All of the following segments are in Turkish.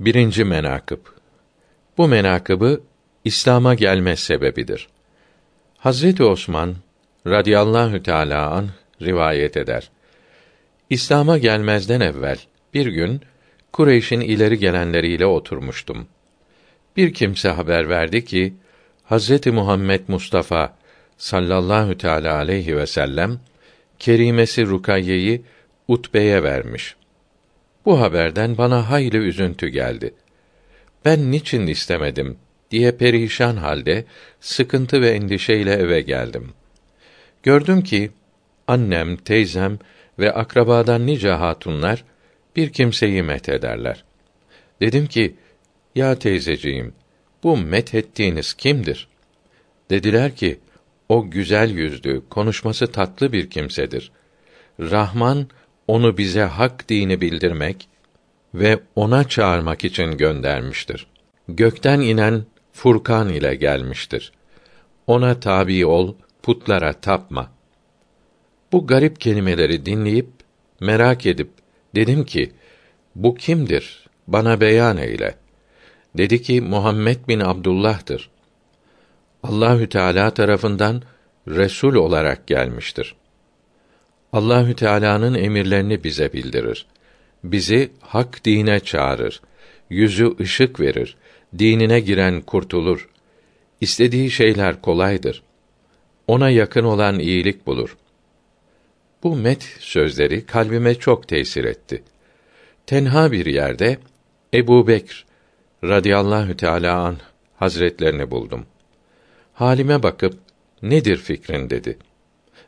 Birinci menakıb Bu menakıbı İslam'a gelme sebebidir. Hazreti Osman radıyallahu teala an rivayet eder. İslam'a gelmezden evvel bir gün Kureyş'in ileri gelenleriyle oturmuştum. Bir kimse haber verdi ki Hazreti Muhammed Mustafa sallallahu teala aleyhi ve sellem kerimesi Rukayye'yi Utbe'ye vermiş. Bu haberden bana hayli üzüntü geldi. Ben niçin istemedim diye perişan halde sıkıntı ve endişeyle eve geldim. Gördüm ki annem, teyzem ve akrabadan nice hatunlar bir kimseyi met ederler. Dedim ki, ya teyzeciğim, bu met ettiğiniz kimdir? Dediler ki, o güzel yüzlü, konuşması tatlı bir kimsedir. Rahman onu bize hak dini bildirmek ve ona çağırmak için göndermiştir. Gökten inen Furkan ile gelmiştir. Ona tabi ol, putlara tapma. Bu garip kelimeleri dinleyip merak edip dedim ki bu kimdir? Bana beyan eyle. Dedi ki Muhammed bin Abdullah'tır. Allahü Teala tarafından resul olarak gelmiştir. Allahü Teala'nın emirlerini bize bildirir. Bizi hak dine çağırır. Yüzü ışık verir. Dinine giren kurtulur. İstediği şeyler kolaydır. Ona yakın olan iyilik bulur. Bu met sözleri kalbime çok tesir etti. Tenha bir yerde Ebu Bekr radıyallahu teâlâ an hazretlerini buldum. Halime bakıp nedir fikrin dedi.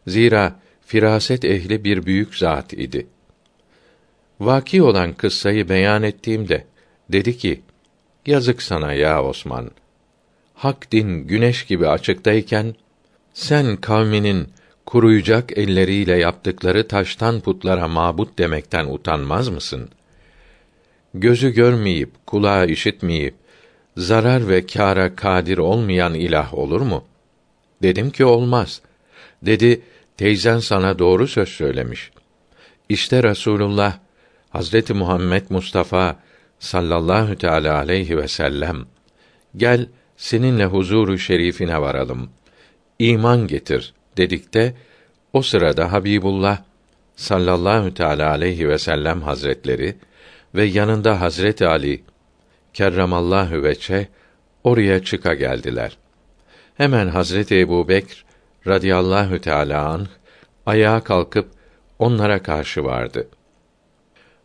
Zira firaset ehli bir büyük zat idi. Vaki olan kıssayı beyan ettiğimde dedi ki: Yazık sana ya Osman. Hak din güneş gibi açıktayken sen kavminin kuruyacak elleriyle yaptıkları taştan putlara mabut demekten utanmaz mısın? Gözü görmeyip, kulağı işitmeyip, zarar ve kâra kadir olmayan ilah olur mu? Dedim ki olmaz. Dedi, teyzen sana doğru söz söylemiş. İşte Rasulullah Hazreti Muhammed Mustafa sallallahu teala aleyhi ve sellem gel seninle huzuru şerifine varalım. İman getir dedikte o sırada Habibullah sallallahu teala aleyhi ve sellem hazretleri ve yanında Hazreti Ali kerramallahu veçe oraya çıka geldiler. Hemen Hazreti Ebu Bekr radıyallahu teâlâ anh, ayağa kalkıp onlara karşı vardı.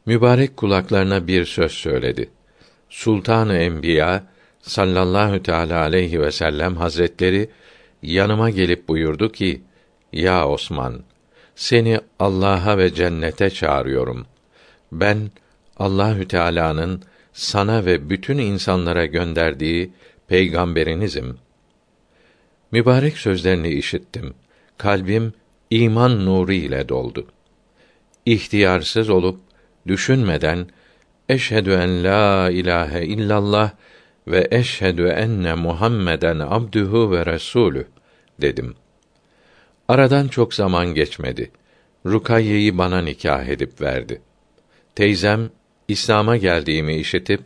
Mübarek kulaklarına bir söz söyledi. Sultan-ı Enbiya sallallahu teala aleyhi ve sellem hazretleri yanıma gelip buyurdu ki: Ya Osman, seni Allah'a ve cennete çağırıyorum. Ben Allahü Teala'nın sana ve bütün insanlara gönderdiği peygamberinizim. Mübarek sözlerini işittim. Kalbim iman nuru ile doldu. İhtiyarsız olup düşünmeden eşhedü en la ilahe illallah ve eşhedü enne Muhammeden abduhu ve resulü dedim. Aradan çok zaman geçmedi. Rukayye'yi bana nikah edip verdi. Teyzem İslam'a geldiğimi işitip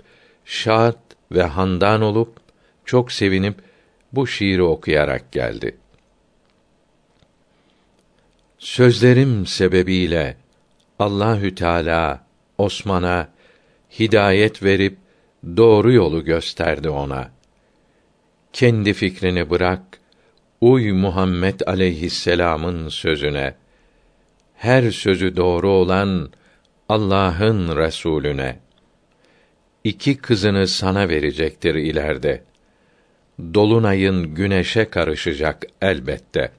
şad ve handan olup çok sevinip bu şiiri okuyarak geldi. Sözlerim sebebiyle Allahü Teala Osman'a hidayet verip doğru yolu gösterdi ona. Kendi fikrini bırak, uy Muhammed aleyhisselam'ın sözüne. Her sözü doğru olan Allah'ın Resulüne. İki kızını sana verecektir ileride. Dolunayın güneşe karışacak elbette.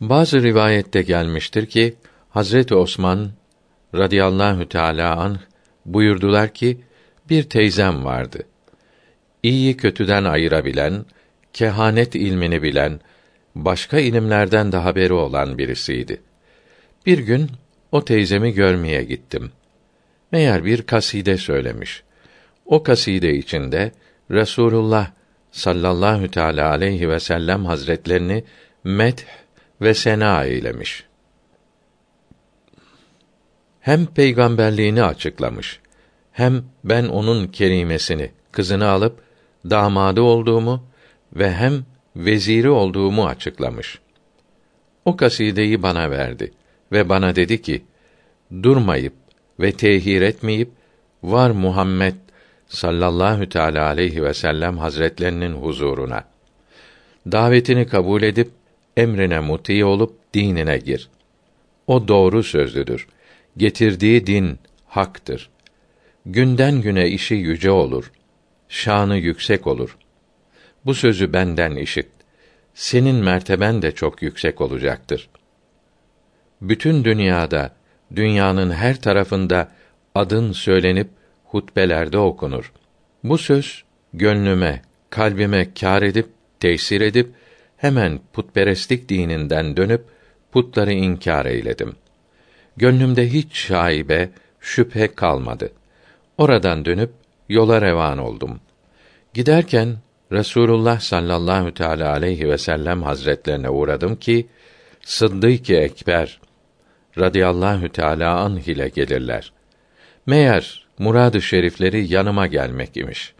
Bazı rivayette gelmiştir ki Hazreti Osman radıyallahu teala anh buyurdular ki bir teyzem vardı. İyi kötüden ayırabilen, kehanet ilmini bilen, başka ilimlerden de haberi olan birisiydi. Bir gün o teyzemi görmeye gittim. Meğer bir kaside söylemiş. O kaside içinde Resulullah sallallahu teala aleyhi ve sellem hazretlerini met ve sena eylemiş hem peygamberliğini açıklamış hem ben onun kerimesini, kızını alıp damadı olduğumu ve hem veziri olduğumu açıklamış. O kasideyi bana verdi ve bana dedi ki: Durmayıp ve tehir etmeyip var Muhammed sallallahu teala aleyhi ve sellem hazretlerinin huzuruna. Davetini kabul edip emrine muti olup dinine gir. O doğru sözlüdür. Getirdiği din haktır. Günden güne işi yüce olur. Şanı yüksek olur. Bu sözü benden işit. Senin merteben de çok yüksek olacaktır. Bütün dünyada, dünyanın her tarafında adın söylenip hutbelerde okunur. Bu söz gönlüme, kalbime kâr edip tesir edip hemen putperestlik dininden dönüp putları inkar eyledim. Gönlümde hiç şaibe, şüphe kalmadı. Oradan dönüp yola revan oldum. Giderken Resulullah sallallahu teala aleyhi ve sellem hazretlerine uğradım ki Sıddık-ı Ekber radıyallahu teala anh ile gelirler. Meğer muradı şerifleri yanıma gelmek imiş.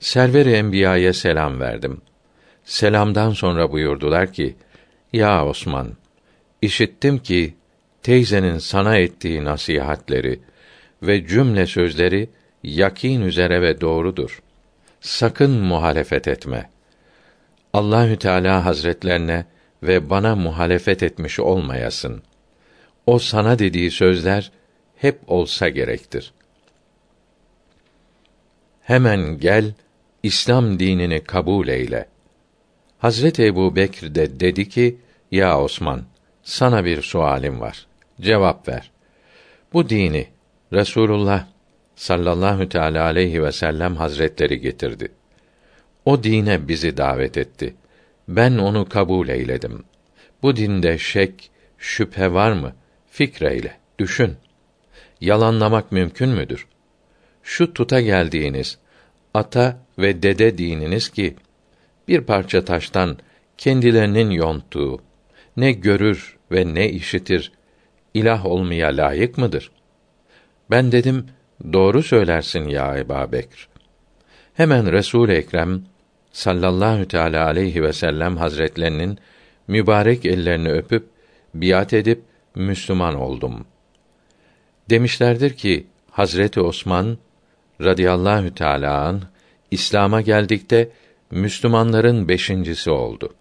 Server-i Enbiya'ya selam verdim. Selamdan sonra buyurdular ki: Ya Osman, işittim ki teyzenin sana ettiği nasihatleri ve cümle sözleri yakin üzere ve doğrudur. Sakın muhalefet etme. Allahü Teala Hazretlerine ve bana muhalefet etmiş olmayasın. O sana dediği sözler hep olsa gerektir. Hemen gel, İslam dinini kabul eyle. Hazreti Ebu Bekr de dedi ki, ya Osman, sana bir sualim var. Cevap ver. Bu dini Resulullah sallallahu teala aleyhi ve sellem hazretleri getirdi. O dine bizi davet etti. Ben onu kabul eyledim. Bu dinde şek, şüphe var mı? Fikreyle, düşün. Yalanlamak mümkün müdür? Şu tuta geldiğiniz ata ve dede dininiz ki bir parça taştan kendilerinin yonttuğu ne görür ve ne işitir ilah olmaya layık mıdır? Ben dedim, doğru söylersin ya Ebu Bekr. Hemen Resul Ekrem sallallahu teala aleyhi ve sellem hazretlerinin mübarek ellerini öpüp biat edip Müslüman oldum. Demişlerdir ki Hazreti Osman radıyallahu an İslam'a geldikte Müslümanların beşincisi oldu.